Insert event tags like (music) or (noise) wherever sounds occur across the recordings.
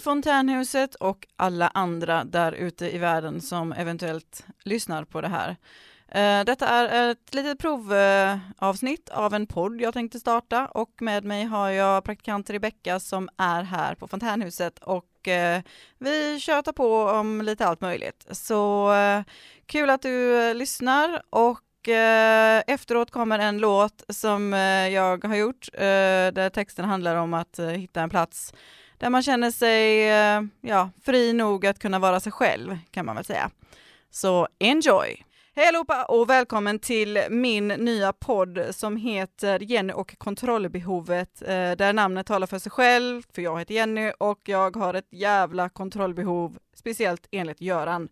Fontänhuset och alla andra där ute i världen som eventuellt lyssnar på det här. Eh, detta är ett litet provavsnitt av en podd jag tänkte starta och med mig har jag praktikant Rebecka som är här på Fontänhuset och eh, vi tjötar på om lite allt möjligt. Så eh, kul att du lyssnar och efteråt kommer en låt som jag har gjort där texten handlar om att hitta en plats där man känner sig ja, fri nog att kunna vara sig själv kan man väl säga. Så enjoy! Hej allihopa och välkommen till min nya podd som heter Jenny och kontrollbehovet, eh, där namnet talar för sig själv, för jag heter Jenny och jag har ett jävla kontrollbehov, speciellt enligt Göran.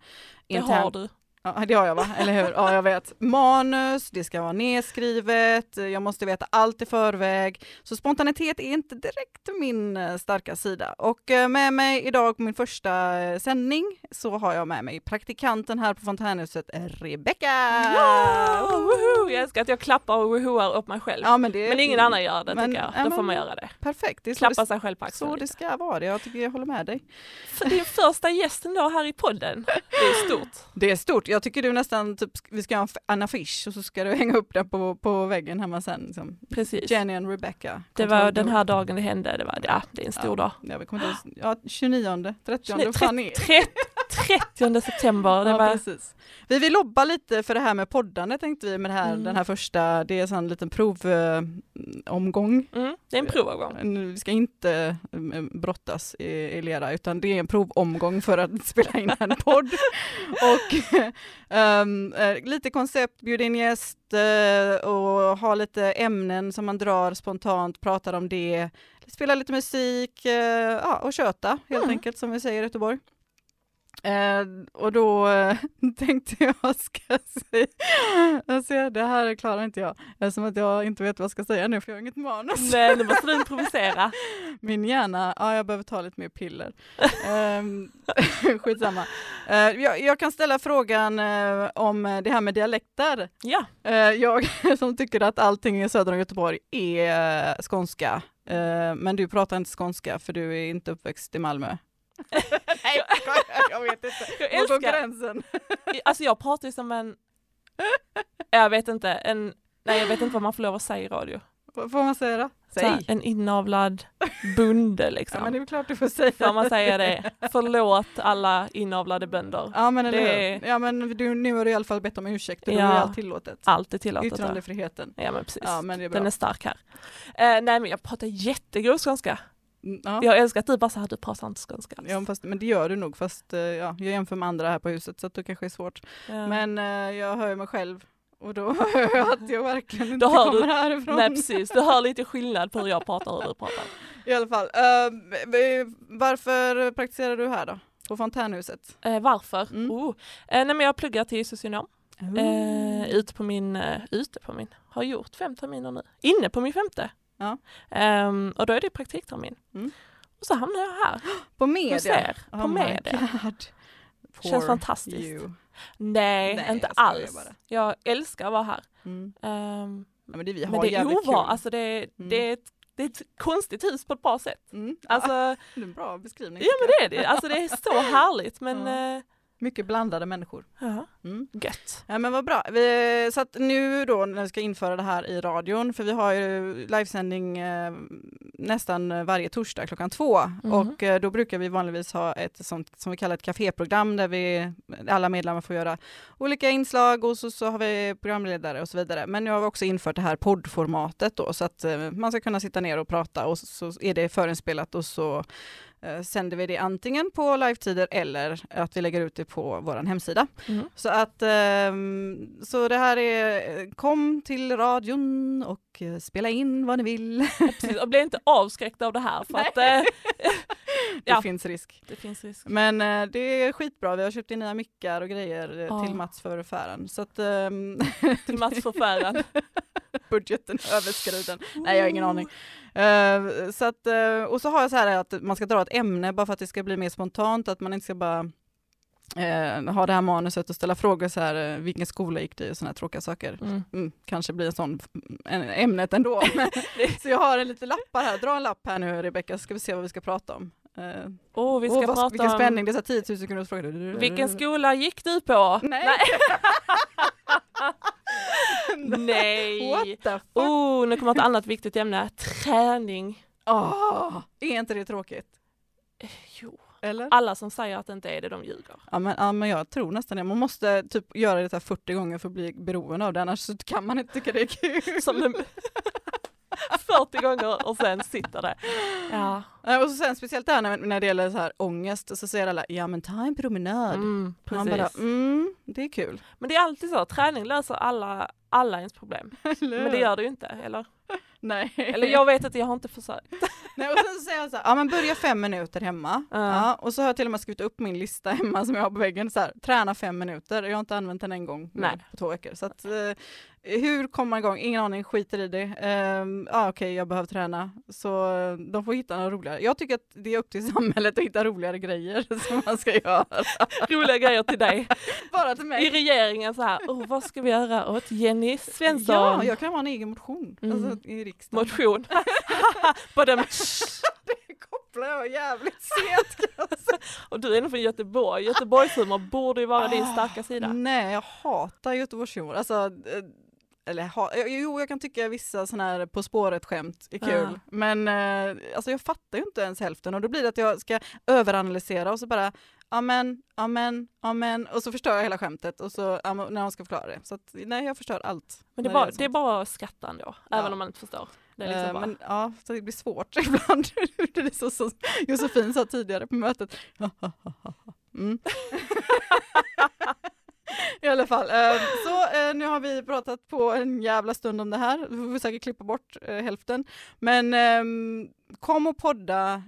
Det har du. Ja, det har jag va, eller hur? Ja, jag vet. Manus, det ska vara nedskrivet, jag måste veta allt i förväg. Så spontanitet är inte direkt min eh, starka sida. Och eh, med mig idag på min första eh, sändning så har jag med mig praktikanten här på Fontänhuset, Rebecka! Ja! Woho! Jag älskar att jag klappar och wohoar upp mig själv. Ja, men, det, men ingen annan gör det men, tycker jag. Då får man göra det. Perfekt. Det Klappa sig själv på axeln. Så det ska vara, jag tycker jag håller med dig. För din första gästen då här i podden. Det är stort. Det är stort jag tycker du nästan, typ, vi ska ha en affisch och så ska du (laughs) hänga upp den på, på väggen hemma sen. Liksom. Precis. Jenny och Rebecca. Det var den här dagen det hände, det var, ja, det är en stor ja, dag. Ja, vi kommer inte, ja, 29, 30, 30, 30 september. Det ja, var... precis. Vi vill lobba lite för det här med poddande tänkte vi med det här, mm. den här första, det är en liten provomgång. Eh, mm, det är en provomgång. Vi ska inte eh, brottas i, i lera utan det är en provomgång för att (laughs) spela in en podd. och um, (laughs) lite koncept, bjuda in gäst uh, och ha lite ämnen som man drar spontant, pratar om det, spela lite musik uh, ja, och köta helt mm. enkelt som vi säger i Göteborg. Eh, och då eh, (laughs) tänkte jag, ska säga, alltså, det här klarar inte jag, eftersom att jag inte vet vad jag ska säga nu för jag har inget manus. Nej, nu måste du (laughs) improvisera. Min hjärna, ja jag behöver ta lite mer piller. (laughs) eh, skitsamma. Eh, jag, jag, kan ställa frågan eh, om det här med dialekter. Ja. Eh, jag som tycker att allting i söder om Göteborg är eh, skånska, men du pratar inte skånska för du är inte uppväxt i Malmö. (laughs) Nej, jag vet inte. Jag älskar gränsen. alltså jag pratar ju som en, jag vet inte, en, nej jag vet inte vad man får lov att säga i radio. Vad får man säga då? Säg. en inavlad bonde liksom. Ja men det är klart du får säga. Får man säga det? Förlåt alla inavlade bönder. Ja men eller det... Ja men du, nu har du i alla fall bett om ursäkt, ja. är allt tillåtet. Allt är tillåtet. Yttrandefriheten. Ja men precis. Ja, men det är. Den är stark här. Uh, nej men jag pratar jättegrov skånska. Mm, ja. Jag älskar att du bara säger du pratar inte skånska alls. Ja, fast, men det gör du nog, fast eh, ja, jag jämför med andra här på huset så att det kanske är svårt. Ja. Men uh, jag hör mig själv och då (laughs) hör jag (laughs) att jag verkligen inte kommer du, härifrån. Nej precis, du hör lite skillnad på hur jag pratar och hur du pratar. (laughs) I alla fall, uh, varför praktiserar du här då? På Fontänhuset? Uh, varför? Mm. Oh. Uh, nej men jag pluggar till socionom. Uh. ute på min, ute på min, har gjort fem terminer nu. Inne på min femte. Ja. Um, och då är det praktiktermin. Mm. Och så hamnar jag här. (gasps) På media? Ser, på oh media. Känns fantastiskt. You. Nej, Nej, inte jag alls. Jag älskar att vara här. Mm. Um, ja, men det, vi har men det är ovan, alltså det, mm. det, är ett, det är ett konstigt hus på ett bra sätt. Mm. Alltså, (laughs) det är en bra beskrivning. Ja men det är det, alltså det är så (laughs) härligt men uh, mycket blandade människor. Ja, mm. Gött. Ja men vad bra. Vi, så att nu då när vi ska införa det här i radion, för vi har ju livesändning eh, nästan varje torsdag klockan två mm. och eh, då brukar vi vanligtvis ha ett sånt som vi kallar ett kaféprogram där vi alla medlemmar får göra olika inslag och så, så har vi programledare och så vidare. Men nu har vi också infört det här poddformatet då så att eh, man ska kunna sitta ner och prata och så, så är det förinspelat och så eh, sänder vi det antingen på livetider eller att vi lägger ut det på vår hemsida. Mm. Så att eh, så det här är kom till radion och eh, spela in vad ni vill. Precis, och bli inte avskräckta av det här för att eh, (laughs) det ja, finns risk. Det finns risk. Men eh, det är skitbra. Vi har köpt in nya mickar och grejer oh. till Mats för affären. Så att, ehm, till Mats för affären. (laughs) (laughs) Budgeten överskriden. Nej, jag har ingen aning. Uh, så att, uh, och så har jag så här att man ska dra ett ämne bara för att det ska bli mer spontant, att man inte ska bara uh, ha det här manuset och ställa frågor så här, vilken skola gick du i och sådana tråkiga saker. Mm. Mm, kanske blir en sån en, ämnet ändå. (laughs) så jag har en lite lappar här, dra en lapp här nu Rebecka så ska vi se vad vi ska prata om. Uh, oh, vi ska oh, prata vad, vilken spänning, det är 10 000 kronors fråga. Vilken skola gick du på? Nej. Nej. (laughs) (laughs) Nej. What the fuck? Oh, nu kommer ett annat viktigt ämne. Träning. Oh, är inte det tråkigt? Eh, jo. Eller? Alla som säger att det inte är det, de ljuger. Ja men, ja, men jag tror nästan det. Man måste typ göra det här 40 gånger för att bli beroende av det, annars så kan man inte tycka det är kul. Som en (laughs) 40 gånger och sen sitter det. Ja. Och så sen speciellt där när, när det gäller så här ångest, så säger alla ja men ta en promenad. Mm, Man bara, mm, det är kul. Men det är alltid så, träning löser alla, alla ens problem. (laughs) men det gör det ju inte, eller? (laughs) Nej. Eller jag vet att jag har inte försökt. (laughs) Nej, och sen så säger jag så här, ja men börja fem minuter hemma. Uh. Ja, och så har jag till och med skrivit upp min lista hemma som jag har på väggen, så här, träna fem minuter. Jag har inte använt den en gång Nej. på två veckor. Så att, eh, hur kommer man igång? Ingen aning, skiter i det. Um, ah, Okej, okay, jag behöver träna. Så de får hitta något roligare. Jag tycker att det är upp till (laughs) samhället att hitta roligare grejer (laughs) som man ska göra. Roliga grejer till dig. (laughs) Bara till mig. I regeringen så här, oh, vad ska vi göra åt Jenny Svensson? Ja, jag kan ha en egen motion. Mm. Alltså, i riksdagen. Motion. Det kopplar jag jävligt sent. och du är nog från Göteborg. Göteborgshumor borde ju vara oh, din starka sida. Nej, jag hatar Göteborgshumor. Alltså, eh, eller ha, jo, jag kan tycka vissa sådana här På spåret-skämt är kul, ja. men eh, alltså jag fattar ju inte ens hälften och då blir det att jag ska överanalysera och så bara amen, amen, amen och så förstör jag hela skämtet och så när man ska förklara det. Så att, nej, jag förstör allt. Men det är, bara, det, det är bara att skratta ändå, ja. även om man inte förstår. Det är liksom uh, men, ja, så det blir svårt (laughs) ibland. det är så som Josefin sa tidigare på mötet. mm. (laughs) (laughs) I alla fall, eh, så eh, nu har vi pratat på en jävla stund om det här. Vi får säkert klippa bort eh, hälften. Men ehm, kom och podda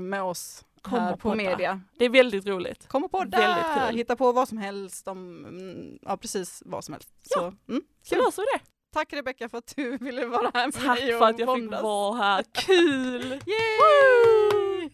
med oss Kom här på podda. media. Det är väldigt roligt. Kom och podda! Hitta på vad som helst om, mm, ja precis vad som helst. Ja, så, mm, så löser vi det. Tack Rebecka för att du (laughs) ville vara här med Tack mig Tack för att jag fick vara här, kul! (laughs) Yay!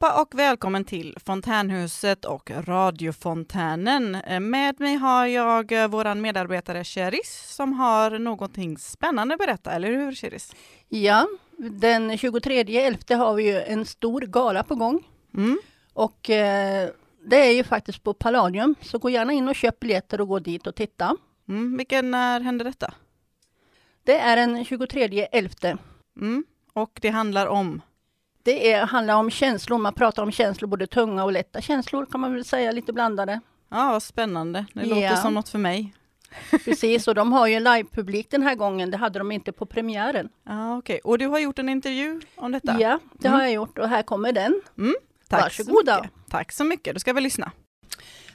Allihopa och välkommen till Fontänhuset och radiofontänen. Eh, med mig har jag eh, våran medarbetare Cheris som har någonting spännande att berätta, eller hur Cheris? Ja, den 23.11 har vi ju en stor gala på gång. Mm. Och eh, det är ju faktiskt på Palladium, så gå gärna in och köp biljetter och gå dit och titta. Mm. Vilken när händer detta? Det är den 23.11. Mm. Och det handlar om? Det är, handlar om känslor, man pratar om känslor, både tunga och lätta känslor kan man väl säga, lite blandade. Ja, vad spännande. Det låter som något för mig. Precis, och de har ju livepublik den här gången, det hade de inte på premiären. Ja, okej. Okay. Och du har gjort en intervju om detta? Ja, det mm. har jag gjort och här kommer den. Mm. Tack Varsågoda. Så mycket. Tack så mycket, då ska vi lyssna.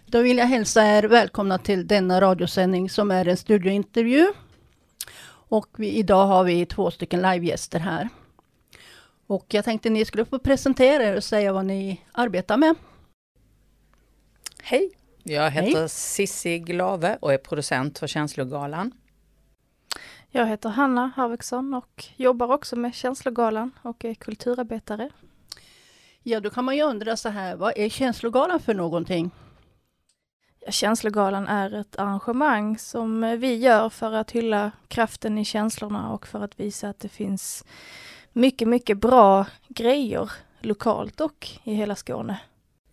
Då vill jag hälsa er välkomna till denna radiosändning som är en studiointervju. Och vi, idag har vi två stycken livegäster här. Och jag tänkte ni skulle få presentera er och säga vad ni arbetar med. Hej, jag heter Hej. Sissi Glave och är producent för Känslogalan. Jag heter Hanna Harviksson och jobbar också med Känslogalan och är kulturarbetare. Ja, då kan man ju undra så här, vad är Känslogalan för någonting? Ja, Känslogalan är ett arrangemang som vi gör för att hylla kraften i känslorna och för att visa att det finns mycket, mycket bra grejer lokalt och i hela Skåne.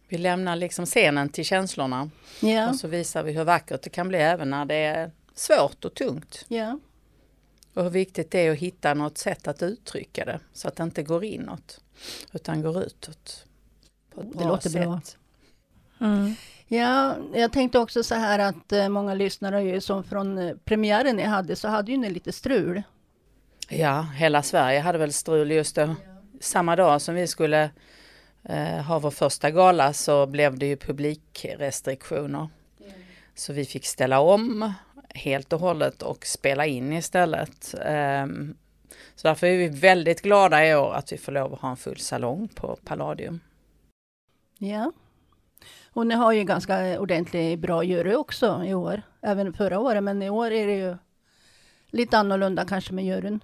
Vi lämnar liksom scenen till känslorna yeah. och så visar vi hur vackert det kan bli även när det är svårt och tungt. Yeah. Och hur viktigt det är att hitta något sätt att uttrycka det så att det inte går inåt utan går utåt. På ett bra det låter sätt. bra. Mm. Ja, jag tänkte också så här att eh, många lyssnare ju som från eh, premiären ni hade så hade ju ni lite strul. Ja, hela Sverige hade väl strul just då. Samma dag som vi skulle eh, ha vår första gala så blev det ju publikrestriktioner. Så vi fick ställa om helt och hållet och spela in istället. Um, så därför är vi väldigt glada i år att vi får lov att ha en full salong på Palladium. Ja. Och ni har ju ganska ordentligt bra jury också i år. Även förra året, men i år är det ju lite annorlunda kanske med juryn.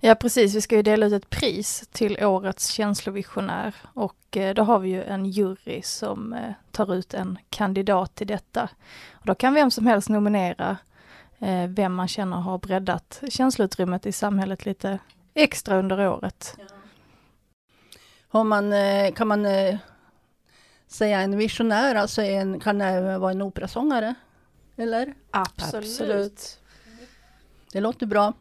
Ja precis, vi ska ju dela ut ett pris till årets känslovisionär och eh, då har vi ju en jury som eh, tar ut en kandidat till detta. Och då kan vem som helst nominera eh, vem man känner har breddat känsloutrymmet i samhället lite extra under året. Har man, kan man säga en visionär, alltså en, kan det vara en operasångare? Eller? Absolut. Absolut. Det låter bra.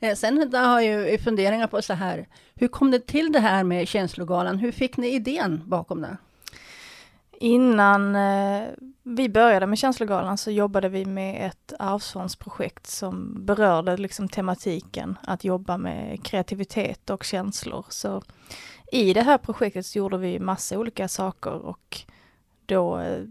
Eh, sen har jag ju funderingar på så här, hur kom det till det här med känslogalan? Hur fick ni idén bakom det? Innan eh, vi började med Känslogalan så jobbade vi med ett arvsfondsprojekt som berörde liksom tematiken att jobba med kreativitet och känslor. Så i det här projektet så gjorde vi massa olika saker och då eh,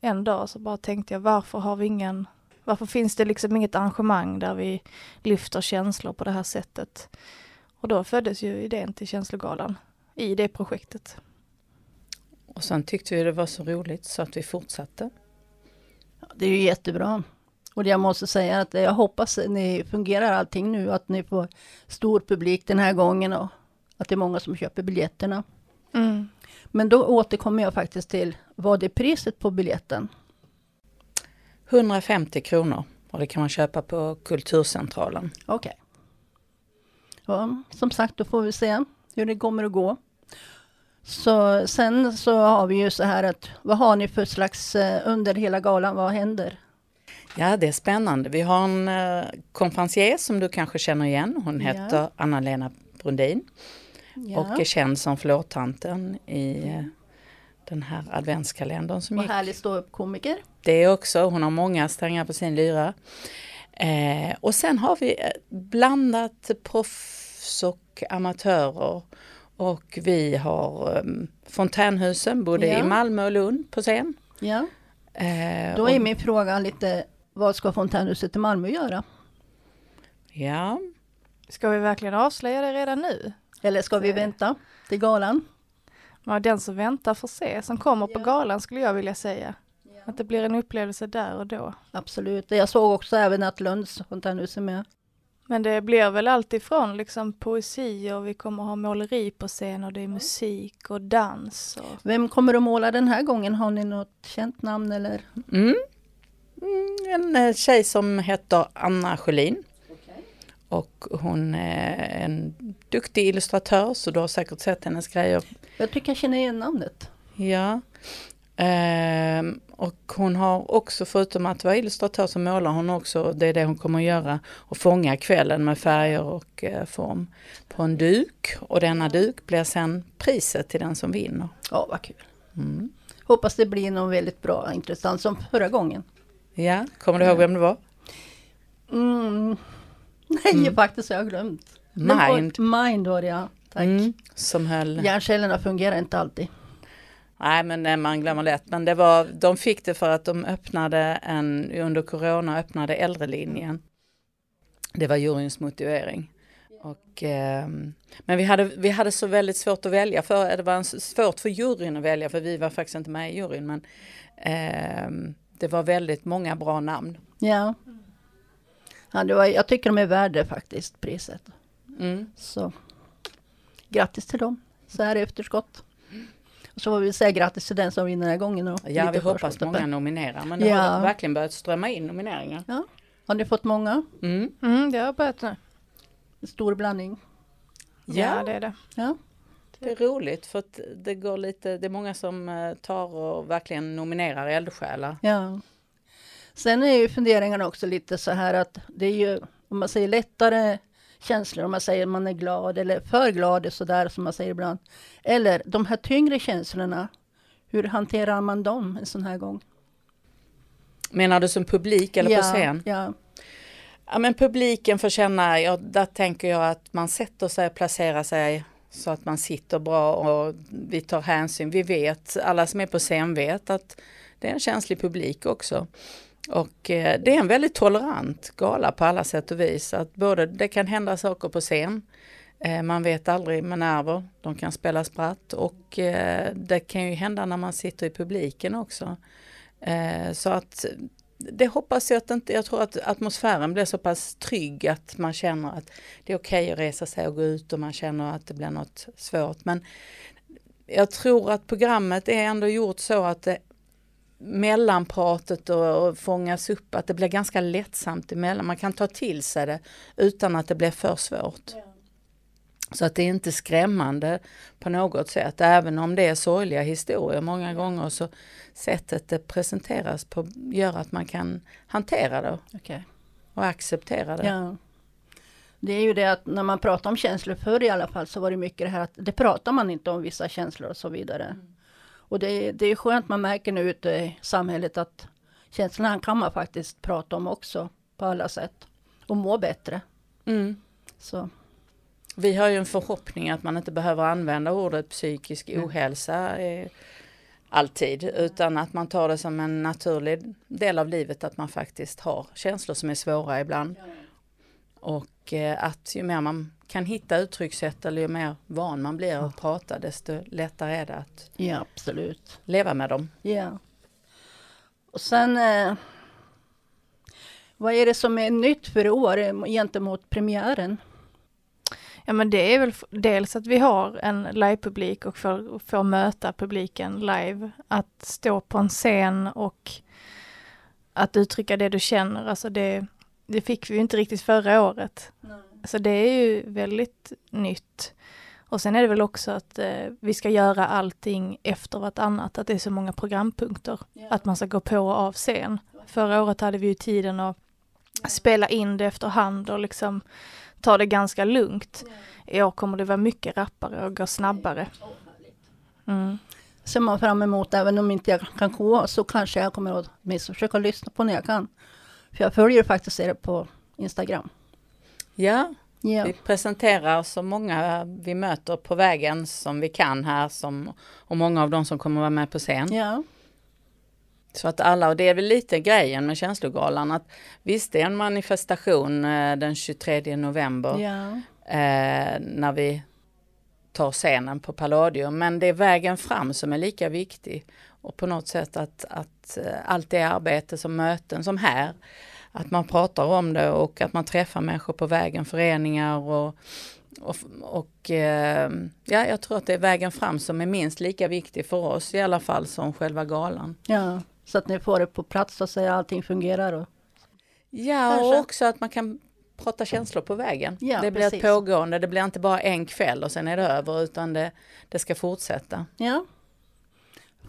en dag så bara tänkte jag varför har vi ingen varför finns det liksom inget arrangemang där vi lyfter känslor på det här sättet? Och då föddes ju idén till Känslogalan i det projektet. Och sen tyckte vi det var så roligt så att vi fortsatte. Ja, det är ju jättebra. Och jag måste säga att jag hoppas att ni fungerar allting nu, att ni får stor publik den här gången och att det är många som köper biljetterna. Mm. Men då återkommer jag faktiskt till, vad är priset på biljetten? 150 kronor och det kan man köpa på Kulturcentralen. Okej. Okay. Ja, som sagt, då får vi se hur det kommer att gå. Så sen så har vi ju så här att vad har ni för slags eh, under hela galan, vad händer? Ja, det är spännande. Vi har en uh, konferencier som du kanske känner igen. Hon heter ja. Anna-Lena Brundin ja. och är känd som Flårtanten i uh, den här adventskalendern som och gick. Och härlig ståuppkomiker. Det också, hon har många strängar på sin lyra. Eh, och sen har vi eh, blandat proffs och amatörer. Och vi har um, Fontänhusen både ja. i Malmö och Lund på scen. Ja. Eh, Då är och, min fråga lite, vad ska Fontänhuset i Malmö göra? Ja. Ska vi verkligen avslöja det redan nu? Eller ska vi vänta till galan? Ja, den som väntar får se, som kommer på galan skulle jag vilja säga. Att det blir en upplevelse där och då. Absolut, jag såg också även att Lunds fontänhus är med. Men det blir väl alltifrån liksom poesi och vi kommer ha måleri på scen och det är musik och dans. Och... Vem kommer att måla den här gången? Har ni något känt namn eller? Mm. mm en eh, tjej som heter Anna Sjölin. Och hon är en duktig illustratör så du har säkert sett hennes grejer. Jag tycker jag känner igen namnet. Ja. Ehm, och hon har också, förutom att vara illustratör så målar hon också, det är det hon kommer att göra, och fånga kvällen med färger och eh, form på en duk. Och denna duk blir sen priset till den som vinner. Ja, vad kul. Mm. Hoppas det blir något väldigt bra intressant som förra gången. Ja, kommer du ihåg vem det var? Mm. (laughs) Nej, mm. faktiskt har jag glömt. Mind. Mind var det ja, tack. Mm, som höll... Hjärncellerna fungerar inte alltid. Nej men man glömmer lätt. Men det var, de fick det för att de öppnade en, under corona öppnade äldrelinjen. Det var juryns motivering. Och, eh, men vi hade, vi hade så väldigt svårt att välja, för, det var svårt för juryn att välja för vi var faktiskt inte med i juryn. Men eh, det var väldigt många bra namn. Ja. Ja det var, jag tycker de är värda faktiskt priset. Mm. Så grattis till dem så här i efterskott. Och så får vi säga grattis till den som vinner den här gången. Och ja, vi hoppas många nominerar. Men det ja. har verkligen börjat strömma in nomineringar. Ja. Har ni fått många? Mm, mm det har börjat nu. En stor blandning. Ja, ja det är det. Ja. Det är roligt för att det går lite, det är många som eh, tar och verkligen nominerar eldsjälar. Ja. Sen är ju funderingarna också lite så här att det är ju, om man säger lättare känslor, om man säger man är glad eller för glad sådär som man säger ibland. Eller de här tyngre känslorna, hur hanterar man dem en sån här gång? Menar du som publik eller ja, på scen? Ja. Ja men publiken får känna, ja, där tänker jag att man sätter sig och placerar sig så att man sitter bra och vi tar hänsyn. Vi vet, alla som är på scen vet att det är en känslig publik också. Och eh, det är en väldigt tolerant gala på alla sätt och vis. Att både det kan hända saker på scen, eh, man vet aldrig med nerver, de kan spela spratt och eh, det kan ju hända när man sitter i publiken också. Eh, så att det hoppas jag att inte, jag tror att atmosfären blir så pass trygg att man känner att det är okej okay att resa sig och gå ut och man känner att det blir något svårt. Men jag tror att programmet är ändå gjort så att det mellanpratet och, och fångas upp, att det blir ganska lättsamt emellan. Man kan ta till sig det utan att det blir för svårt. Ja. Så att det är inte skrämmande på något sätt, även om det är sorgliga historier många gånger så sättet det presenteras på gör att man kan hantera det okay. och acceptera det. Ja. Det är ju det att när man pratar om känslor förr i alla fall så var det mycket det här att det pratar man inte om vissa känslor och så vidare. Mm. Och det, det är skönt man märker nu ute i samhället att känslorna kan man faktiskt prata om också på alla sätt. Och må bättre. Mm. Så. Vi har ju en förhoppning att man inte behöver använda ordet psykisk mm. ohälsa eh, alltid utan att man tar det som en naturlig del av livet att man faktiskt har känslor som är svåra ibland. Och eh, att ju mer man kan hitta uttryckssätt eller ju mer van man blir att prata desto lättare är det att ja, absolut. leva med dem. Ja. Och sen eh, vad är det som är nytt för i år gentemot premiären? Ja men det är väl dels att vi har en livepublik och får, får möta publiken live. Att stå på en scen och att uttrycka det du känner, alltså det, det fick vi inte riktigt förra året. Nej. Så det är ju väldigt nytt. Och sen är det väl också att eh, vi ska göra allting efter vartannat, att det är så många programpunkter. Ja. Att man ska gå på och av scen. Förra året hade vi ju tiden att spela in det efterhand och liksom ta det ganska lugnt. I år kommer det vara mycket rappare och gå snabbare. Mm. Ser man fram emot, även om inte jag kan gå, så kanske jag kommer att försöka lyssna på när jag kan. För jag följer faktiskt er på Instagram. Ja, ja, vi presenterar så många vi möter på vägen som vi kan här som, och många av dem som kommer vara med på scen. Ja. Så att alla, och det är väl lite grejen med känslogalan att visst det är en manifestation eh, den 23 november ja. eh, när vi tar scenen på Palladium men det är vägen fram som är lika viktig och på något sätt att, att eh, allt det arbete som möten som här att man pratar om det och att man träffar människor på vägen, föreningar och, och, och eh, ja, jag tror att det är vägen fram som är minst lika viktig för oss i alla fall som själva galan. Ja, så att ni får det på plats så att säga allting fungerar. Och... Ja, Kanske. och också att man kan prata känslor på vägen. Ja, det blir precis. ett pågående, det blir inte bara en kväll och sen är det över utan det, det ska fortsätta. Ja,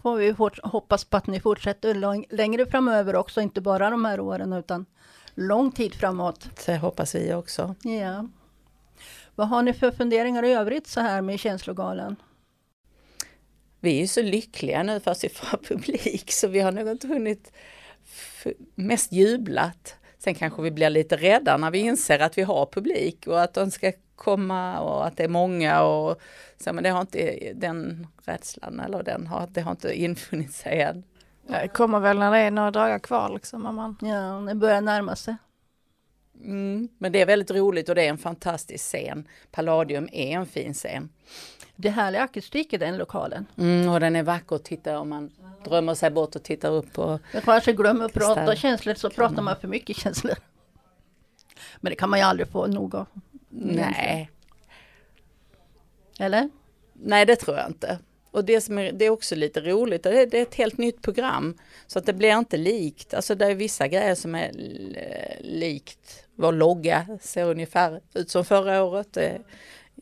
får vi hoppas på att ni fortsätter längre framöver också, inte bara de här åren utan lång tid framåt. Det hoppas vi också. Ja. Vad har ni för funderingar i övrigt så här med känslogalan? Vi är ju så lyckliga nu fast vi får publik så vi har nog inte hunnit mest jublat. Sen kanske vi blir lite rädda när vi inser att vi har publik och att de ska komma och att det är många och så, men det har inte den rädslan eller den har, det har inte infunnit sig än. Det kommer väl när det är några dagar kvar liksom. Man... Ja, det börjar närma sig. Mm, men det är väldigt roligt och det är en fantastisk scen. Palladium är en fin scen. Det är härlig akustik i den lokalen. Mm, och den är vacker att titta om man drömmer sig bort och tittar upp på. Jag kanske glömmer att prata känslor så pratar man för mycket känslor. Men det kan man ju aldrig få nog av. Nej. Eller? Nej, det tror jag inte. Och det, som är, det är också lite roligt, det är, det är ett helt nytt program. Så att det blir inte likt, alltså det är vissa grejer som är likt. Vår logga ser ungefär ut som förra året. Eh,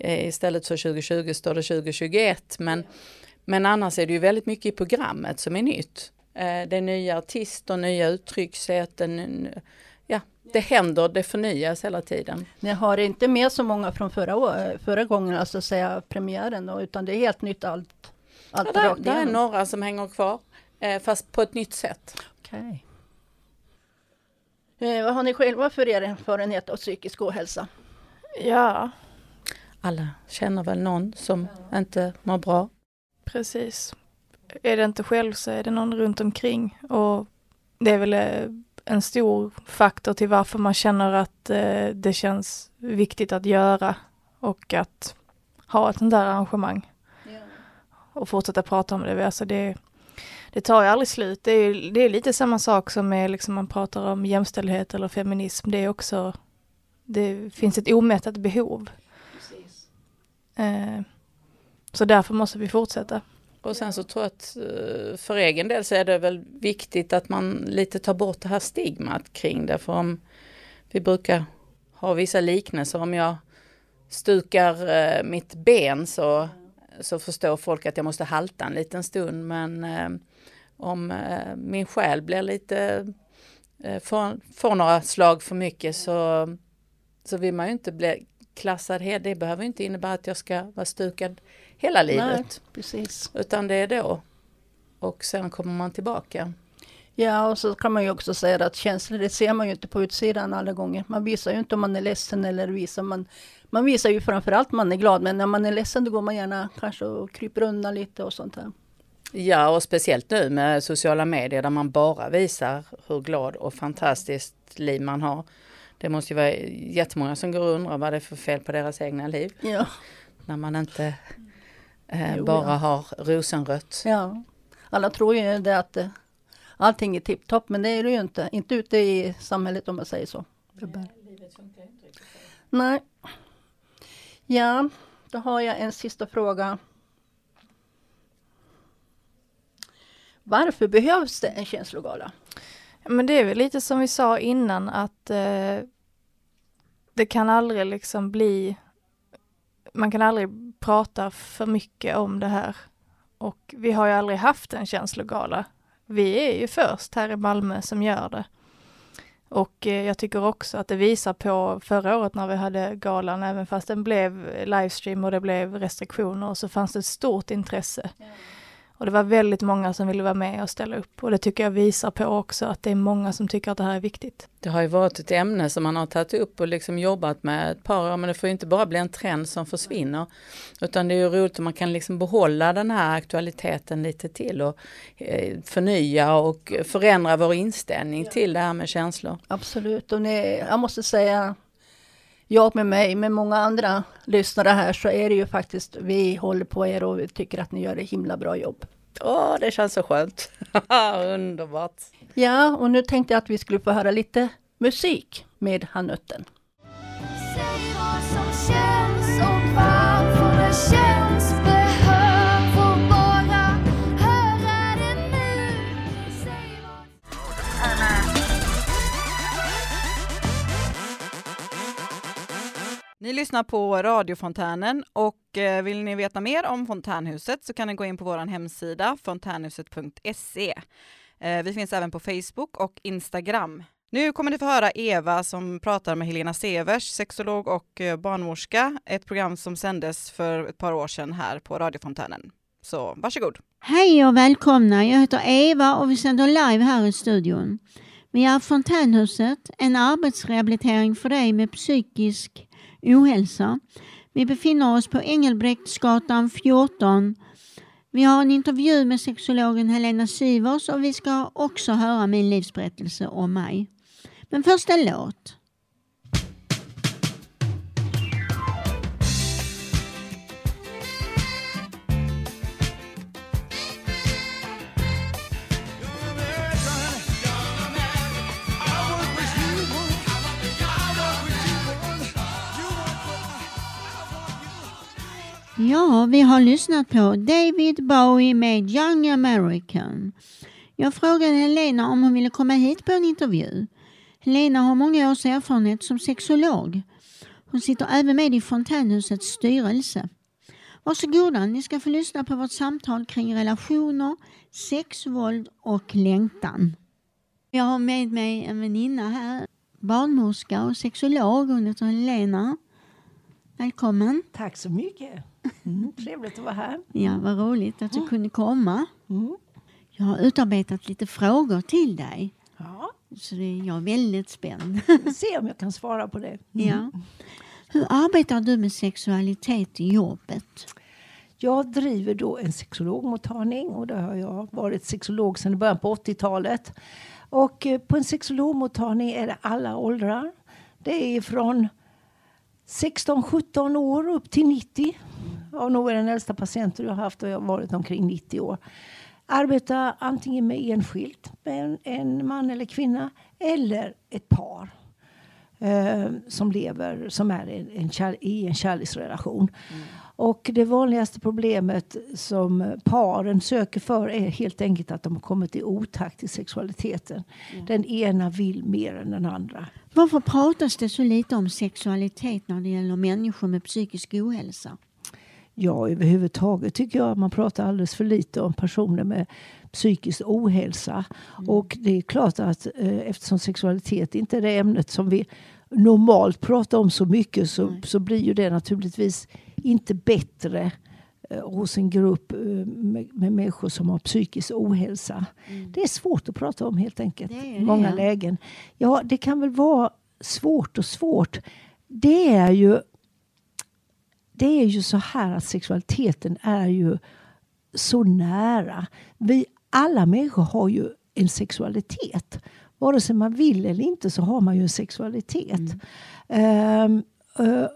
eh, istället för 2020 står det 2021. Men, men annars är det ju väldigt mycket i programmet som är nytt. Eh, det är nya artister, nya uttryckssätt, ja, det händer, det förnyas hela tiden. Ni har inte med så många från förra, förra gången, alltså säga premiären då, utan det är helt nytt allt? Allt ja, där är några som hänger kvar, eh, fast på ett nytt sätt. Okay. Eh, vad har ni själva för erfarenhet av psykisk ohälsa? Ja. Alla känner väl någon som ja. inte mår bra. Precis. Är det inte själv så är det någon runt omkring och det är väl eh, en stor faktor till varför man känner att det känns viktigt att göra och att ha ett sånt där arrangemang. Och fortsätta prata om det. Alltså det, det tar ju aldrig slut. Det är, det är lite samma sak som med liksom man pratar om jämställdhet eller feminism. Det är också, det finns ett omättat behov. Eh, så därför måste vi fortsätta. Och sen så tror jag att eh, för egen del så är det väl viktigt att man lite tar bort det här stigmat kring det. För om vi brukar ha vissa liknelser. Om jag stukar eh, mitt ben så, så förstår folk att jag måste halta en liten stund. Men eh, om min själ blir lite, får, får några slag för mycket så, så vill man ju inte bli klassad. Det behöver inte innebära att jag ska vara stukad hela livet. Nej, precis. Utan det är då. Och sen kommer man tillbaka. Ja, och så kan man ju också säga att känslor, det ser man ju inte på utsidan alla gånger. Man visar ju inte om man är ledsen eller visar man... Man visar ju framförallt man är glad, men när man är ledsen då går man gärna kanske och kryper undan lite och sånt här. Ja, och speciellt nu med sociala medier där man bara visar hur glad och fantastiskt liv man har. Det måste ju vara jättemånga som går och undrar vad det är för fel på deras egna liv. Ja. När man inte eh, jo, bara ja. har rosenrött. Ja, alla tror ju det att eh, allting är tipptopp, men det är det ju inte. Inte ute i samhället om man säger så. Nej, Nej. Ja, då har jag en sista fråga. Varför behövs det en känslogala? Men det är väl lite som vi sa innan att eh, det kan aldrig liksom bli man kan aldrig prata för mycket om det här. Och vi har ju aldrig haft en känslogala. Vi är ju först här i Malmö som gör det. Och eh, jag tycker också att det visar på förra året när vi hade galan, även fast den blev livestream och det blev restriktioner, så fanns det ett stort intresse. Mm. Och det var väldigt många som ville vara med och ställa upp och det tycker jag visar på också att det är många som tycker att det här är viktigt. Det har ju varit ett ämne som man har tagit upp och liksom jobbat med ett par år men det får inte bara bli en trend som försvinner. Utan det är ju roligt om man kan liksom behålla den här aktualiteten lite till och eh, förnya och förändra vår inställning till det här med känslor. Absolut och ni, jag måste säga jag med mig, med många andra lyssnare här, så är det ju faktiskt, vi håller på er och vi tycker att ni gör ett himla bra jobb. Åh, det känns så skönt. (laughs) Underbart. Ja, och nu tänkte jag att vi skulle få höra lite musik med Hanutten. Säg vad som känns och varför Ni lyssnar på radiofontänen och eh, vill ni veta mer om fontänhuset så kan ni gå in på vår hemsida fontänhuset.se. Eh, vi finns även på Facebook och Instagram. Nu kommer ni få höra Eva som pratar med Helena Severs, sexolog och eh, barnmorska, ett program som sändes för ett par år sedan här på radiofontänen. Så varsågod! Hej och välkomna! Jag heter Eva och vi sänder live här i studion. Vi är Fontänhuset, en arbetsrehabilitering för dig med psykisk ohälsa. Vi befinner oss på Engelbrektsgatan 14. Vi har en intervju med sexologen Helena Sivers och vi ska också höra min livsberättelse om mig. Men först en låt. Ja, vi har lyssnat på David Bowie med Young American. Jag frågade Helena om hon ville komma hit på en intervju. Helena har många års erfarenhet som sexolog. Hon sitter även med i Fontänhusets styrelse. Varsågoda, ni ska få lyssna på vårt samtal kring relationer, sex, våld och längtan. Jag har med mig en väninna här, barnmorska och sexolog. Hon heter Helena. Välkommen. Tack så mycket. Mm, trevligt att vara här. Ja, vad roligt att du kunde komma. Mm. Jag har utarbetat lite frågor till dig. Ja, Så det är jag är väldigt spänd. vi se om jag kan svara på det. Mm. ja. Hur arbetar du med sexualitet i jobbet? Jag driver då en sexologmottagning och där har jag varit sexolog sedan början på 80-talet. Och eh, på en sexologmottagning är det alla åldrar. Det är från 16-17 år upp till 90. Jag nog är den äldsta patienten jag har haft och jag har varit omkring 90 år. Arbeta antingen med enskilt, med en, en man eller kvinna, eller ett par eh, som lever, som är en, en kär, i en kärleksrelation. Mm. Och det vanligaste problemet som paren söker för är helt enkelt att de har kommit i otakt i sexualiteten. Den ena vill mer än den andra. Varför pratas det så lite om sexualitet när det gäller människor med psykisk ohälsa? Ja, överhuvudtaget tycker jag att man pratar alldeles för lite om personer med psykisk ohälsa. Och det är klart att eh, eftersom sexualitet inte är det ämnet som vi normalt pratar om så mycket så, så blir ju det naturligtvis inte bättre eh, hos en grupp eh, med, med människor som har psykisk ohälsa. Det är svårt att prata om helt enkelt Det i det, många ja. lägen. Ja, det kan väl vara svårt och svårt. Det är ju det är ju så här att sexualiteten är ju så nära. Vi alla människor har ju en sexualitet. Vare sig man vill eller inte så har man ju en sexualitet. Mm. eh,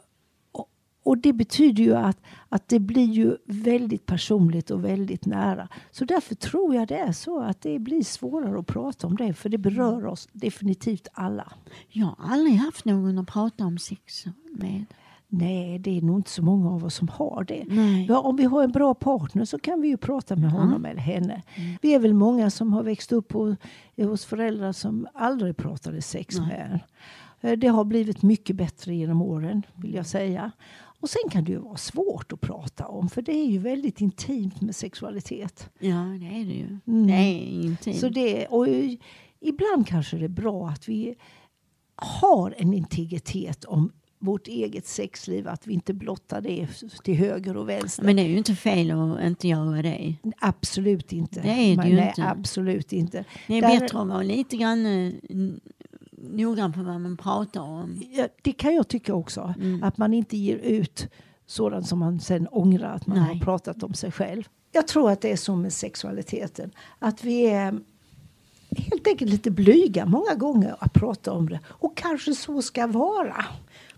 och- och det betyder ju att, att det blir ju väldigt personligt och väldigt nära. Så därför tror jag det är så att det blir svårare att prata om det. För det berör oss definitivt alla. Jag har aldrig haft någon att prata om sex med. Nej, det är nog inte så många av oss som har det. Nej. Om vi har en bra partner så kan vi ju prata med honom eller henne. Vi är väl många som har växt upp hos, hos föräldrar som aldrig pratade sex med en. Eh, Det har blivit mycket bättre genom åren, vill jag säga. Och sen kan det ju vara svårt att prata om, för det är ju väldigt intimt med sexualitet. Ja, det är det ju. Mm. Det är intimt. Så det, och ibland kanske det är bra att vi har en integritet om vårt eget sexliv, att vi inte blottar det till höger och vänster. Men det är ju inte fel att inte göra det. Absolut inte. Det är det Men ju nej, inte. Absolut inte. Det är Där- bättre att vara lite grann eh, noggrann på vad man pratar om. Ja, det kan jag tycka också. Mm. Att man inte ger ut sådant som man sen ångrar att man Nej. har pratat om sig själv. Jag tror att det är så med sexualiteten. Att vi är helt enkelt lite blyga många gånger att prata om det. Och kanske så ska vara.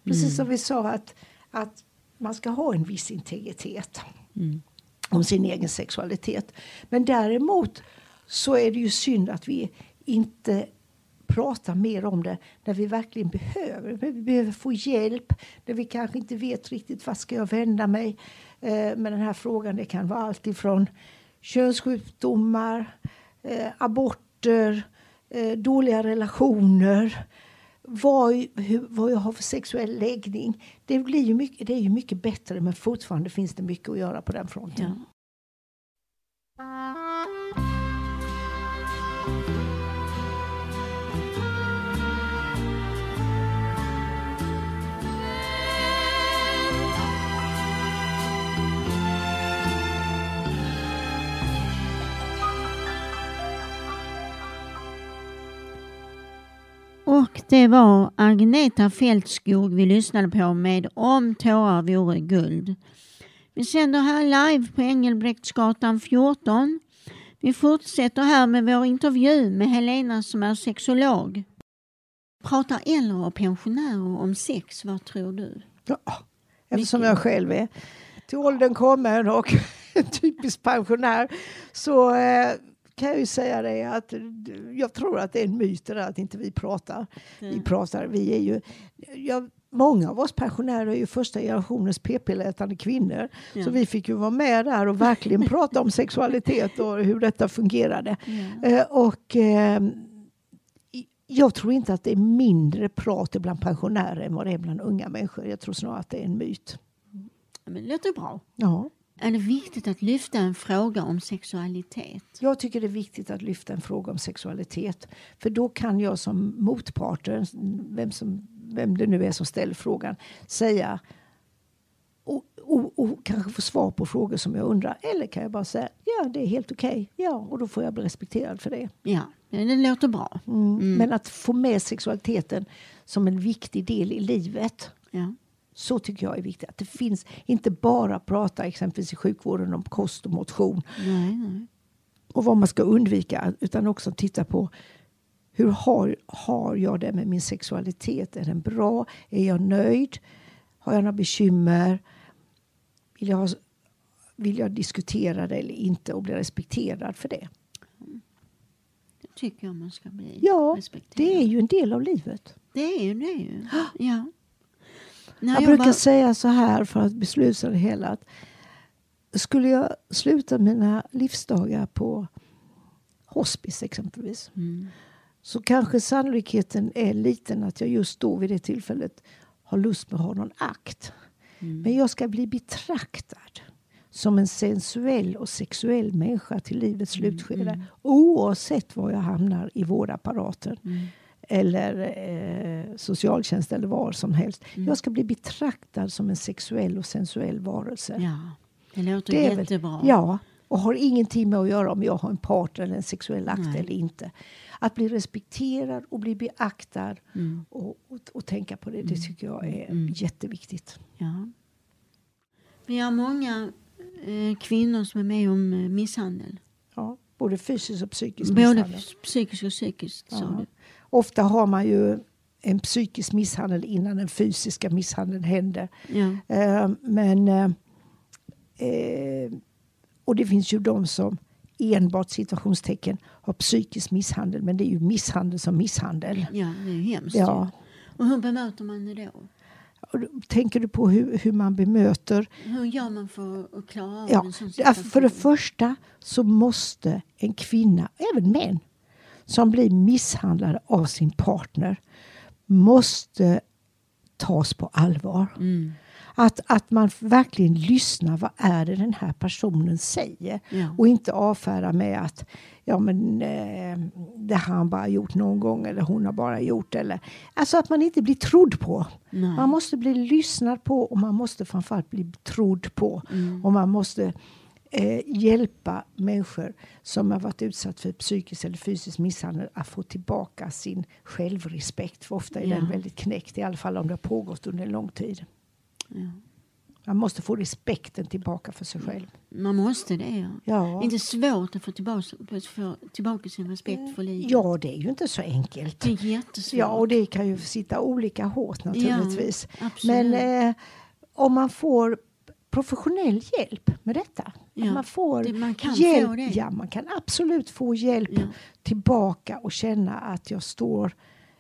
Precis Mm. som vi sa att, att man ska ha en viss integritet Mm. om sin egen sexualitet. Men däremot så är det ju synd att vi inte prata mer om det när vi verkligen behöver. När vi behöver få hjälp, när vi kanske inte vet riktigt vart ska jag vända mig eh, med den här frågan. Det kan vara allt ifrån könssjukdomar, eh, aborter, eh, dåliga relationer, vad, hur, vad jag har för sexuell läggning. Det, blir ju mycket, det är ju mycket bättre men fortfarande finns det mycket att göra på den fronten. Ja. Och det var Agneta Fältskog vi lyssnade på med Om tårar vore guld. Vi sänder här live på Engelbrektsgatan 14. Vi fortsätter här med vår intervju med Helena som är sexolog. Pratar äldre och pensionärer om sex, vad tror du? Ja, eftersom jag själv är till åldern kommen och (laughs) typisk pensionär så eh, kan jag ju säga det att jag tror att det är en myt det där att inte vi pratar. Mm. Vi pratar, vi är ju, ja, många av oss pensionärer är ju första generationens p-pillerätande kvinnor. Ja. Så vi fick ju vara med där och verkligen (laughs) prata om sexualitet och hur detta fungerade. Ja. Eh, och eh, jag tror inte att det är mindre prat bland pensionärer än vad det är bland unga människor. Jag tror snarare att det är en myt. Men det låter bra. Ja. Är det viktigt att lyfta en fråga om sexualitet? Jag tycker det är viktigt att lyfta en fråga om sexualitet. För då kan jag som motparten, vem, som, vem det nu är som ställer frågan, säga och, och, och kanske få svar på frågor som jag undrar. Eller kan jag bara säga ja, det är helt okej. Ja, och då får jag bli respekterad för det. Ja, det låter bra. Mm. Men att få med sexualiteten som en viktig del i livet. Ja. Så tycker jag är viktigt. Att det finns inte bara prata exempelvis i sjukvården om kost och motion Nej, nej. och vad man ska undvika utan också titta på hur har, har jag det med min sexualitet? Är den bra? Är jag nöjd? Har jag några bekymmer? Vill jag, vill jag diskutera det eller inte och bli respekterad för det? Det tycker jag man ska bli Ja, respekterad. Det är ju en del av livet. Det är ju det. Ju. (gasps) Ja. När Jag, jag brukar var- säga så här för att besluta det hela. Att skulle jag sluta mina livsdagar på hospice exempelvis Mm. så kanske sannolikheten är liten att jag just då vid det tillfället har lust med att ha någon akt. Mm. Men jag ska bli betraktad som en sensuell och sexuell människa till livets slutskede oavsett var jag hamnar i vårdapparaten Mm. Eller eh, socialtjänst eller var som helst. Jag ska bli betraktad som en sexuell och sensuell varelse. Ja, det låter Det är väl- jättebra. Ja, och har ingenting med att göra om jag har en partner eller en sexuell akt Nej. eller inte. Att bli respekterad och bli beaktad Mm. och, och, och tänka på det, det tycker jag är jätteviktigt. Ja. Vi har många eh, kvinnor som är med om eh, misshandel. Ja, både fysiskt och psykisk Både misshandel. psykiskt och psykiskt. Sa Ja. du. Ofta har man ju en psykisk misshandel innan den fysiska misshandeln händer. Ja. Eh, men, eh, och det finns ju de som enbart situationstecken har psykisk misshandel. Men det är ju misshandel som misshandel. ja, det är ju hemskt. Ja. Och hur bemöter man det då? Tänker du på hur, hur man bemöter? Hur gör man för att klara av Ja, en sån situation? för det första så måste en kvinna, även män, som blir misshandlade av sin partner måste tas på allvar. Mm. Att, att man verkligen lyssnar. Vad är det den här personen säger? Ja. Och inte avfärda med att ja, men, eh, det har han bara gjort någon gång eller hon har bara gjort. Eller, alltså att man inte blir trodd på. Nej. Man måste bli lyssnad på och man måste framförallt bli trodd på. Mm. Och man måste eh, hjälpa människor som har varit utsatt för psykisk eller fysisk misshandel att få tillbaka sin självrespekt. För ofta är Ja. den väldigt knäckt, i alla fall om det har pågått under en lång tid. Ja. Man måste få respekten tillbaka för sig själv. Man måste det, ja. Ja, Inte svårt att få tillbaka, få tillbaka sin respekt för livet. ja det är ju inte så enkelt. Det är jättesvårt. Ja, och det kan ju sitta olika hårt naturligtvis. Ja, absolut. Men eh, om man får professionell hjälp med detta. Ja, man får det- man kan hjälp. få det. Ja, man kan absolut få hjälp Ja. tillbaka och känna att jag står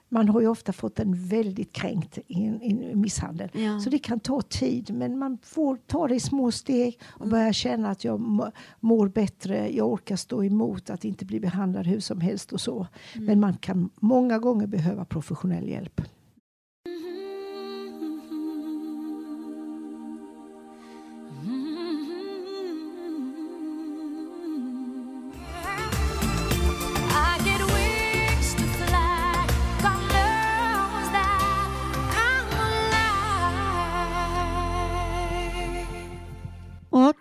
man har ju ofta fått en väldigt kränkt i en, i en misshandel. Ja. Så det kan ta tid men man får ta det i små steg Mm. och börja känna att jag må- mår bättre, jag orkar stå emot att inte bli behandlad hur som helst och så. Mm. Men man kan många gånger behöva professionell hjälp.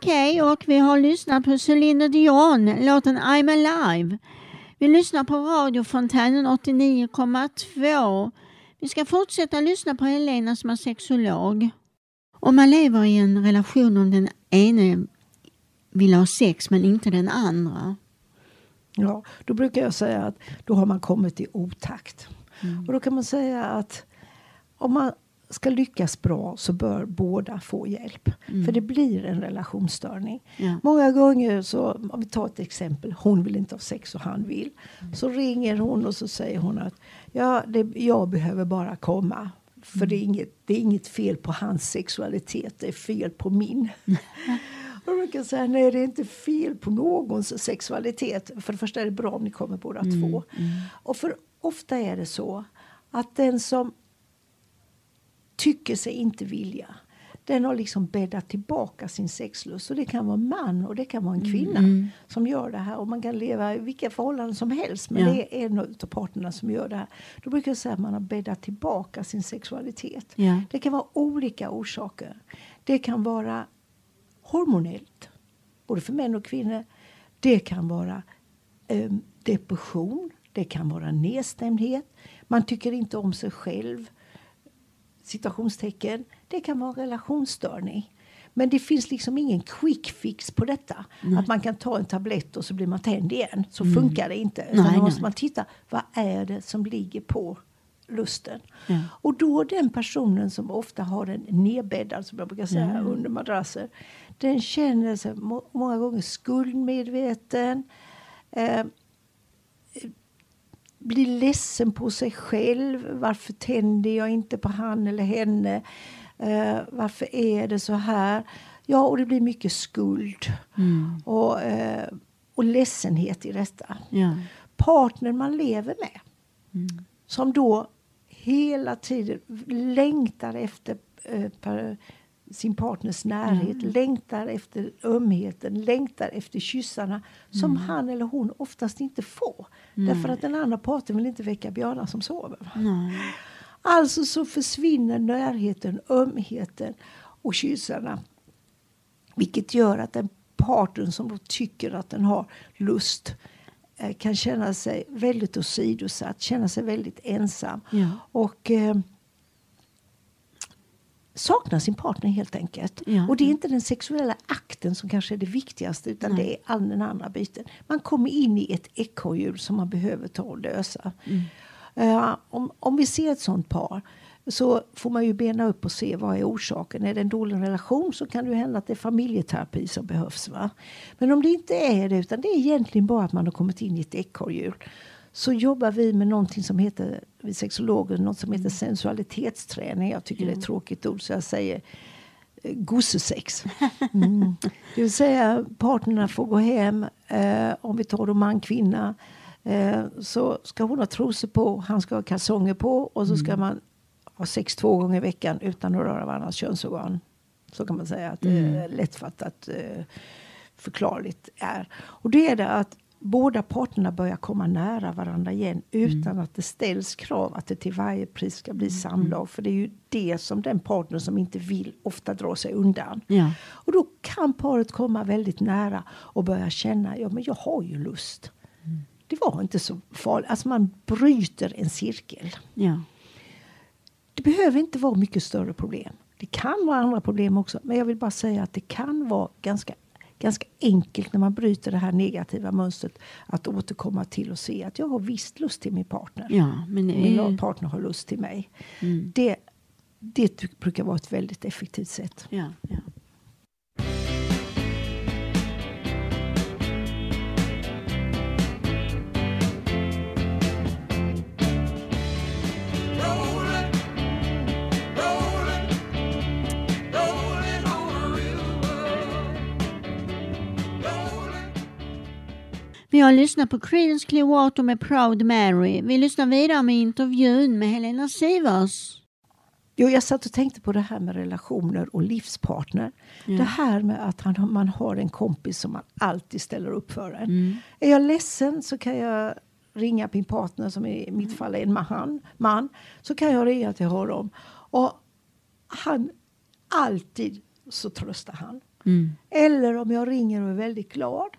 Okej, och vi har lyssnat på Celine Dion, låten I'm alive. Vi lyssnar på Radio Fontänen 89,2. Vi ska fortsätta lyssna på Helena som är sexolog. Om man lever i en relation om den ene vill ha sex men inte den andra. Ja, då brukar jag säga att då har man kommit i otakt. Mm. Och då kan man säga att om man ska lyckas bra så bör båda få hjälp. För det blir en relationsstörning. Ja. Många gånger så, om vi tar ett exempel, hon vill inte ha sex och han vill. Så ringer hon och så säger hon att ja, det, jag behöver bara komma. För det, är inget, det är inget fel på hans sexualitet, det är fel på min. (laughs) Och då brukar säga, nej det är inte fel på någons sexualitet. För det första är det bra om ni kommer båda två. Och för ofta är det så att den som tycker sig inte vilja den har liksom bäddat tillbaka sin sexlust. Och det kan vara en man och det kan vara en kvinna som gör det här. Och man kan leva i vilka förhållanden som helst. Men Ja. det är en av parterna som gör det här. Då brukar jag säga att man har bäddat tillbaka sin sexualitet. Ja. Det kan vara olika orsaker. Det kan vara hormonellt, både för män och kvinnor. Det kan vara eh, depression, det kan vara nedstämdhet. Man tycker inte om sig själv, citationstecken. Det kan vara en relationsstörning. Men det finns liksom ingen quick fix på detta. Att man kan ta en tablett och så blir man tänd igen. Så funkar det inte. Utan Nej, då måste nej. man titta, vad är det som ligger på lusten? Ja. Och då den personen som ofta har den nedbäddad, som jag brukar säga, under madrasser. Den känner sig må- många gånger skuldmedveten. Eh, blir ledsen på sig själv. Varför tänder jag inte på han eller henne? Eh, varför är det så här? Ja, och det blir mycket skuld och, eh, och ledsenhet i detta. Ja. Partnern man lever med som då hela tiden längtar efter eh, sin partners närhet, längtar efter ömheten, längtar efter kyssarna som han eller hon oftast inte får. Därför att den andra parten vill inte väcka björnar som sover. Alltså så försvinner närheten, ömheten och kyssarna. Vilket gör att den parten som då tycker att den har lust eh, kan känna sig väldigt åsidosatt, känna sig väldigt ensam. Ja. Och eh, saknar sin partner helt enkelt. Ja. Och det är inte den sexuella akten som kanske är det viktigaste utan Nej. det är all den andra biten. Man kommer in i ett ekorrhjul som man behöver ta och lösa. Eh, om, om vi ser ett sånt par så får man ju bena upp och se vad är orsaken. Är det en dålig relation så kan det ju hända att det är familjeterapi som behövs. Va? Men om det inte är det utan det är egentligen bara att man har kommit in i ett ekorrhjul så jobbar vi med någonting som heter, vi sexologer, något som heter sensualitetsträning. Jag tycker det är ett tråkigt ord så jag säger eh, gossesex. Mm. Det vill säga partnerna får gå hem, eh, om vi tar då man kvinna, eh, så ska hon ha trosor på, han ska ha kalsonger på och så ska man ha sex två gånger i veckan utan att röra varandras könsorgan. Så kan man säga att det är lättfattat eh, förklarligt är. Och det är det att båda parterna börjar komma nära varandra igen utan att det ställs krav att det till varje pris ska bli samlag. För det är ju det som den partner som inte vill ofta drar sig undan. Ja. Och då kan paret komma väldigt nära och börja känna, ja men jag har ju lust. Det var inte så farligt. Alltså man bryter en cirkel. Ja. Det behöver inte vara mycket större problem. Det kan vara andra problem också. Men jag vill bara säga att det kan vara ganska, ganska enkelt när man bryter det här negativa mönstret. Att återkomma till och se att jag har visst lust till min partner. ja, men det Min partner har lust till mig. Mm. Det, det brukar vara ett väldigt effektivt sätt. Ja, ja. Vi har lyssnat på Creedence Clearwater med Proud Mary. Vi lyssnar vidare med intervjun med Helena Sivers. Jo, jag satt och tänkte på det här med relationer och livspartner. Ja. Det här med att han, man har en kompis som man alltid ställer upp för en. Mm. Är jag ledsen så kan jag ringa min partner, som i mitt fall är en man, man så kan jag ringa till honom. Och han, alltid så tröstar han. Mm. Eller om jag ringer och är väldigt glad,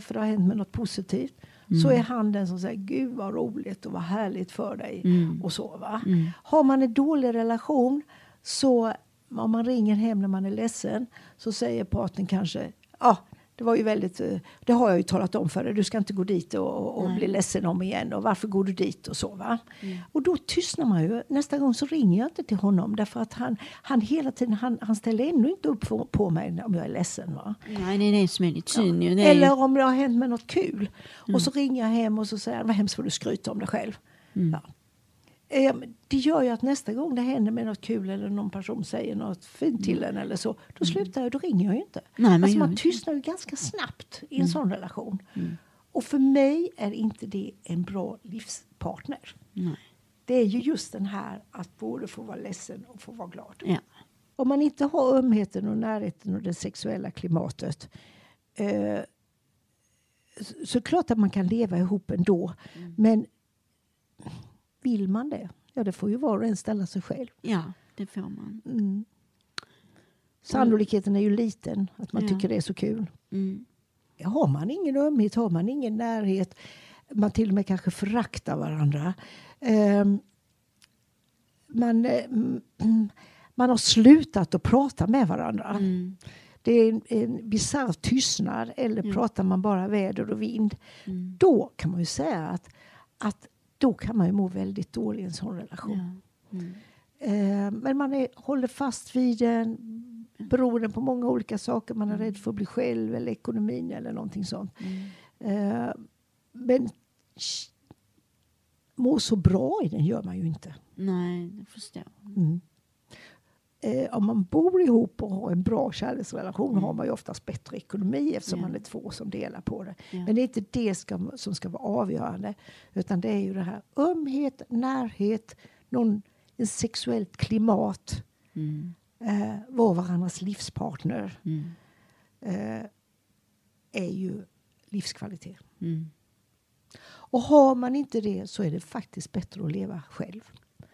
för det har hänt med något positivt, så är han den som säger Gud vad roligt och vad härligt för dig. Mm. Och så, va? Mm. Har man en dålig relation så om man ringer hem när man är ledsen så säger partnern kanske ja, det var ju väldigt, eh, det har jag ju talat om för dig, du ska inte gå dit och, och Nej. bli ledsen om igen och varför går du dit och så va. Och då tystnar man ju. Nästa gång så ringer jag inte till honom därför att han, han hela tiden, han, han ställer ännu inte upp på, på mig om jag är ledsen va. Nej, är det som är ju. Det är Eller om det har hänt med något kul. Och så ringer jag hem och så säger han, vad hemskt vad du skryter om dig själv. Ja. Det gör ju att nästa gång det händer med något kul eller någon person säger något fint till en eller så, då slutar jag, då ringer jag ju inte. Nej, man alltså man tystnar ju ganska snabbt i en sån relation. Och för mig är inte det en bra livspartner. Nej. Det är ju just den här att både få vara ledsen och få vara glad. Ja. Om man inte har ömheten och närheten och det sexuella klimatet eh, så, så klart att man kan leva ihop ändå. Men vill man det? Ja, det får ju var och en ställa sig själv. ja, det får man. Mm. Sannolikheten är ju liten att man Ja. tycker det är så kul. Mm. Har man ingen ömhet, har man ingen närhet, man till och med kanske föraktar varandra. ehm, man, mm, man har slutat att prata med varandra. Mm. Det är en, en bisarr tystnad eller Ja. pratar man bara väder och vind. Mm. Då kan man ju säga att, att då kan man ju må väldigt dåligt i en sån relation. Ja. Mm. Eh, men man är, håller fast vid den beroende på många olika saker. Man är rädd för att bli själv eller ekonomin eller någonting sånt. Mm. Eh, men må så bra i den gör man ju inte. Nej, det förstår jag. Mm. Eh, om man bor ihop och har en bra kärleksrelation Mm. har man ju oftast bättre ekonomi eftersom Ja. man är två som delar på det. Ja. Men det är inte det ska, som ska vara avgörande. Utan det är ju det här ömhet, närhet, någon, en sexuellt klimat. Mm. Eh, vara varandras livspartner Mm. eh, är ju livskvalitet. Mm. Och har man inte det så är det faktiskt bättre att leva själv.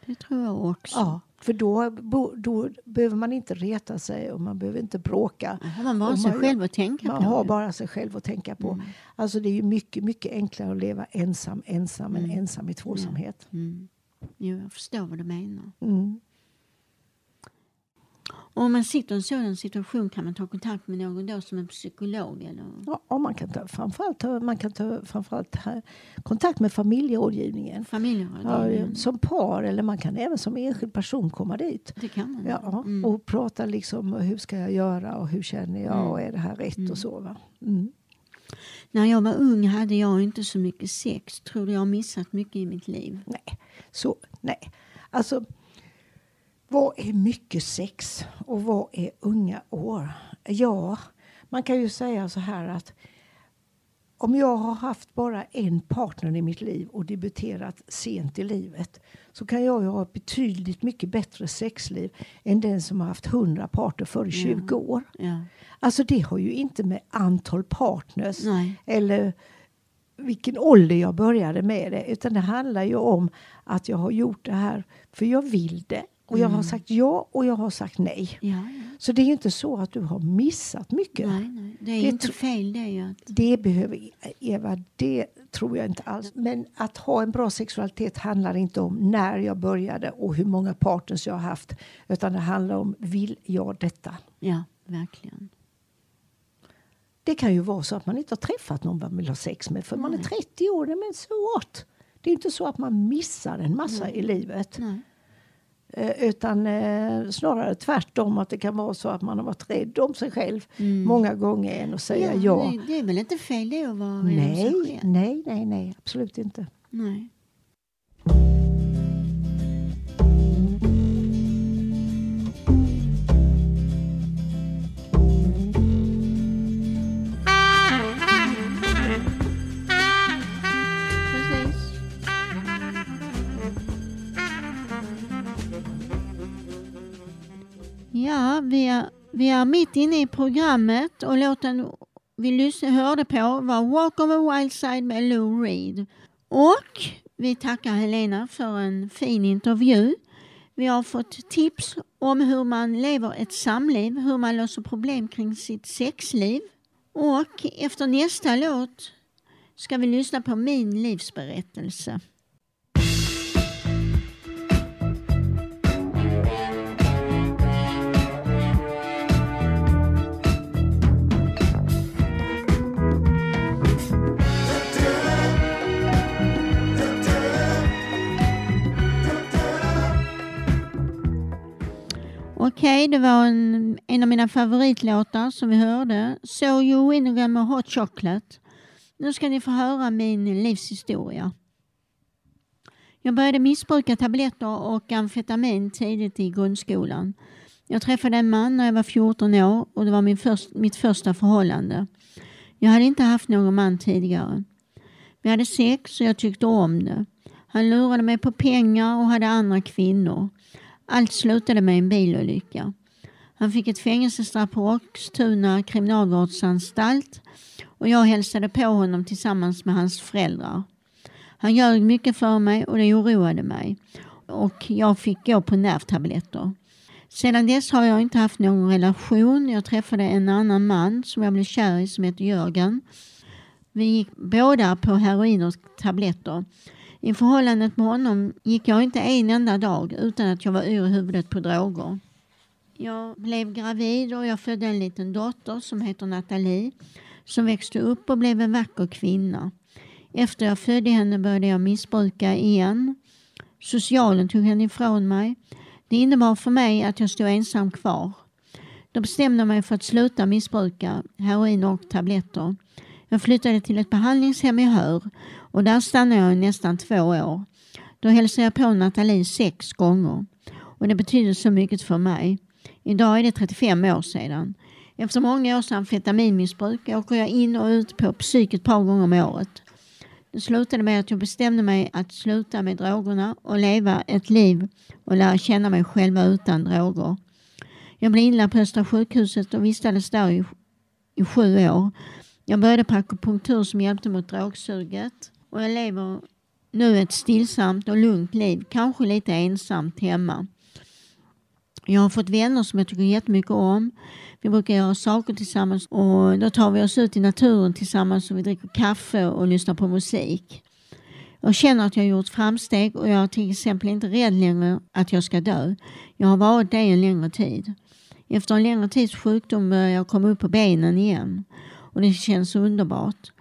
Det tror jag också. Ja, för då, då behöver man inte reta sig och man behöver inte bråka. Man bara sig man- själv att tänka Man på. har bara sig själv att tänka på. Mm. Alltså det är ju mycket, mycket enklare att leva ensam, ensam än Mm. ensam i tvåsamhet. Mm. Jo, jag förstår vad du menar. Mm. Om man sitter i en sådan situation kan man ta kontakt med någon då som en psykolog eller? Ja, man kan ta, framförallt, ta- man kan ta framförallt kontakt med familjerådgivningen. Ja, familjerådgivning? som par eller man kan även som enskild person komma dit. Det kan man? Ja, Mm. Och prata liksom hur ska jag göra och hur känner jag Mm. och är det här rätt Mm. och så. Mm. När jag var ung hade jag inte så mycket sex. Tror du jag har missat mycket i mitt liv? Nej, så nej. Alltså, vad är mycket sex och vad är unga år? Ja, man kan ju säga så här att om jag har haft bara en partner i mitt liv och debuterat sent i livet så kan jag ju ha ett betydligt mycket bättre sexliv än den som har haft 100 partner före 20 år. Ja. Alltså det har ju inte med antal partners Nej. eller vilken ålder jag började med det. Utan det handlar ju om att jag har gjort det här för jag vill det. Och jag har Mm. sagt ja och jag har sagt nej. Ja, ja. Så det är inte så att du har missat mycket. Nej, nej. Det är Det inte fel det. Att... Det behöver Eva, det tror jag inte alls. Men att ha en bra sexualitet handlar inte om när jag började och hur många partners jag har haft. Utan det handlar om, vill jag detta? Ja, verkligen. Det kan ju vara så att man inte har träffat någon man vill ha sex med för man är 30 år. Nej, Men så what? Det är inte så att man missar en massa i livet. Nej. Eh, utan eh, snarare tvärtom att det kan vara så att man har varit rädd om sig själv Mm. många gånger än att säga ja. Det, det är väl inte fel det att vara Nej, nej, nej, nej, absolut inte. Nej. Ja, vi är, vi är mitt inne i programmet och låten vi hörde på var Walk of a Wild Side med Lou Reed. Och vi tackar Helena för en fin intervju. Vi har fått tips om hur man lever ett samliv, hur man löser problem kring sitt sexliv. Och efter nästa låt ska vi lyssna på min livsberättelse. Okej, det var en, en av mina favoritlåtar som vi hörde. So You Winnegan med Hot Chocolate. Nu ska ni få höra min livshistoria. Jag började missbruka tabletter och amfetamin tidigt i grundskolan. Jag träffade en man när jag var 14 år och det var min först, mitt första förhållande. Jag hade inte haft någon man tidigare. Vi hade sex och jag tyckte om det. Han lurade mig på pengar och hade andra kvinnor. Allt slutade med en bilolycka. Han fick ett fängelsestraff på Roxtuna kriminalvårdsanstalt och jag hälsade på honom tillsammans med hans föräldrar. Han ljög mycket för mig och det oroade mig och jag fick gå på nervtabletter. Sedan dess har jag inte haft någon relation. Jag träffade en annan man som jag blev kär i som heter Jörgen. Vi gick båda på heroin och tabletter. I förhållandet med honom gick jag inte en enda dag utan att jag var ur huvudet på droger. Jag blev gravid och jag födde en liten dotter som heter Nathalie som växte upp och blev en vacker kvinna. Efter jag födde henne började jag missbruka igen. Socialen tog henne ifrån mig. Det innebar för mig att jag stod ensam kvar. Då bestämde jag mig för att sluta missbruka heroin och tabletter. Jag flyttade till ett behandlingshem i Hör och där stannade jag i nästan två år. Då hälsade jag på Nathalie sex gånger och det betyder så mycket för mig. Idag är det 35 år sedan. Efter många års amfetaminmissbruk åker jag in och ut på psyk ett par gånger om året. Det slutade med att jag bestämde mig att sluta med drogerna och leva ett liv och lära känna mig själva utan droger. Jag blev inlagd på Östra sjukhuset och vistades där i, i sju år. Jag började på akupunktur som hjälpte mot drogsuget och jag lever nu ett stillsamt och lugnt liv, kanske lite ensamt hemma. Jag har fått vänner som jag tycker jättemycket om. Vi brukar göra saker tillsammans och då tar vi oss ut i naturen tillsammans och vi dricker kaffe och lyssnar på musik. Jag känner att jag har gjort framsteg och jag är till exempel inte rädd längre att jag ska dö. Jag har varit det en längre tid. Efter en längre tids sjukdom börjar jag komma upp på benen igen och det känns underbart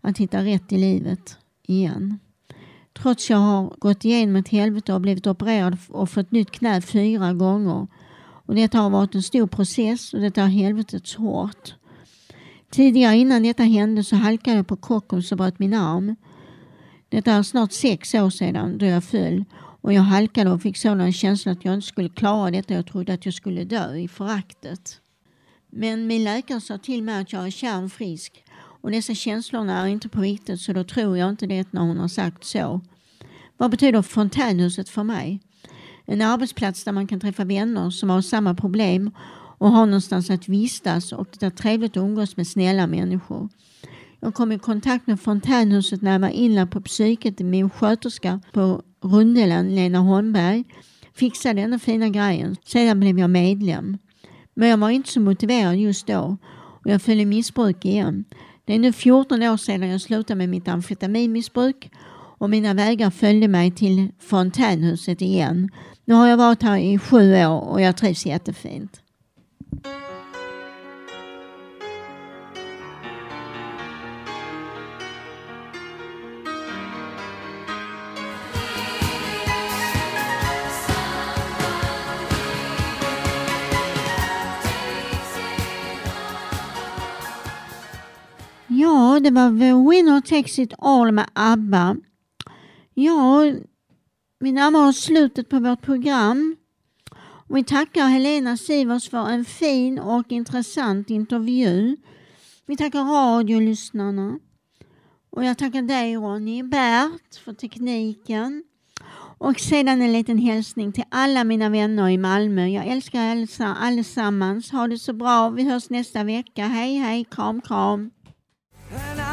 att hitta rätt i livet igen. Trots jag har gått igenom ett helvete och blivit opererad och fått nytt knä fyra gånger. Och detta har varit en stor process och detta är helvetets hårt. Tidigare innan detta hände så halkade jag på Kockums och bröt min arm. Detta är snart sex år sedan då jag föll och jag halkade och fick sådan känsla att jag inte skulle klara detta. Jag trodde att jag skulle dö i föraktet. Men min läkare sa till mig att jag är kärnfrisk och dessa känslorna är inte på riktigt så då tror jag inte det när hon har sagt så. Vad betyder fontänhuset för mig? En arbetsplats där man kan träffa vänner som har samma problem och har någonstans att vistas och det är trevligt att umgås med snälla människor. Jag kom i kontakt med fontänhuset när jag var inlagd på psyket. Min sköterska på Rundelen, Lena Holmberg, fixade denna fina grejen. Sedan blev jag medlem. Men jag var inte så motiverad just då och jag föll i missbruk igen. Det är nu 14 år sedan jag slutade med mitt amfetaminmissbruk och mina vägar följde mig till fontänhuset igen. Nu har jag varit här i sju år och jag trivs jättefint. Ja, det var The Winner Takes It All med ABBA. Ja, vi närmar oss slutet på vårt program. Och vi tackar Helena Sivers för en fin och intressant intervju. Vi tackar radiolyssnarna. Och jag tackar dig Ronny Bert för tekniken. Och sedan en liten hälsning till alla mina vänner i Malmö. Jag älskar er allesammans. Ha det så bra. Vi hörs nästa vecka. Hej hej, kram kram. And I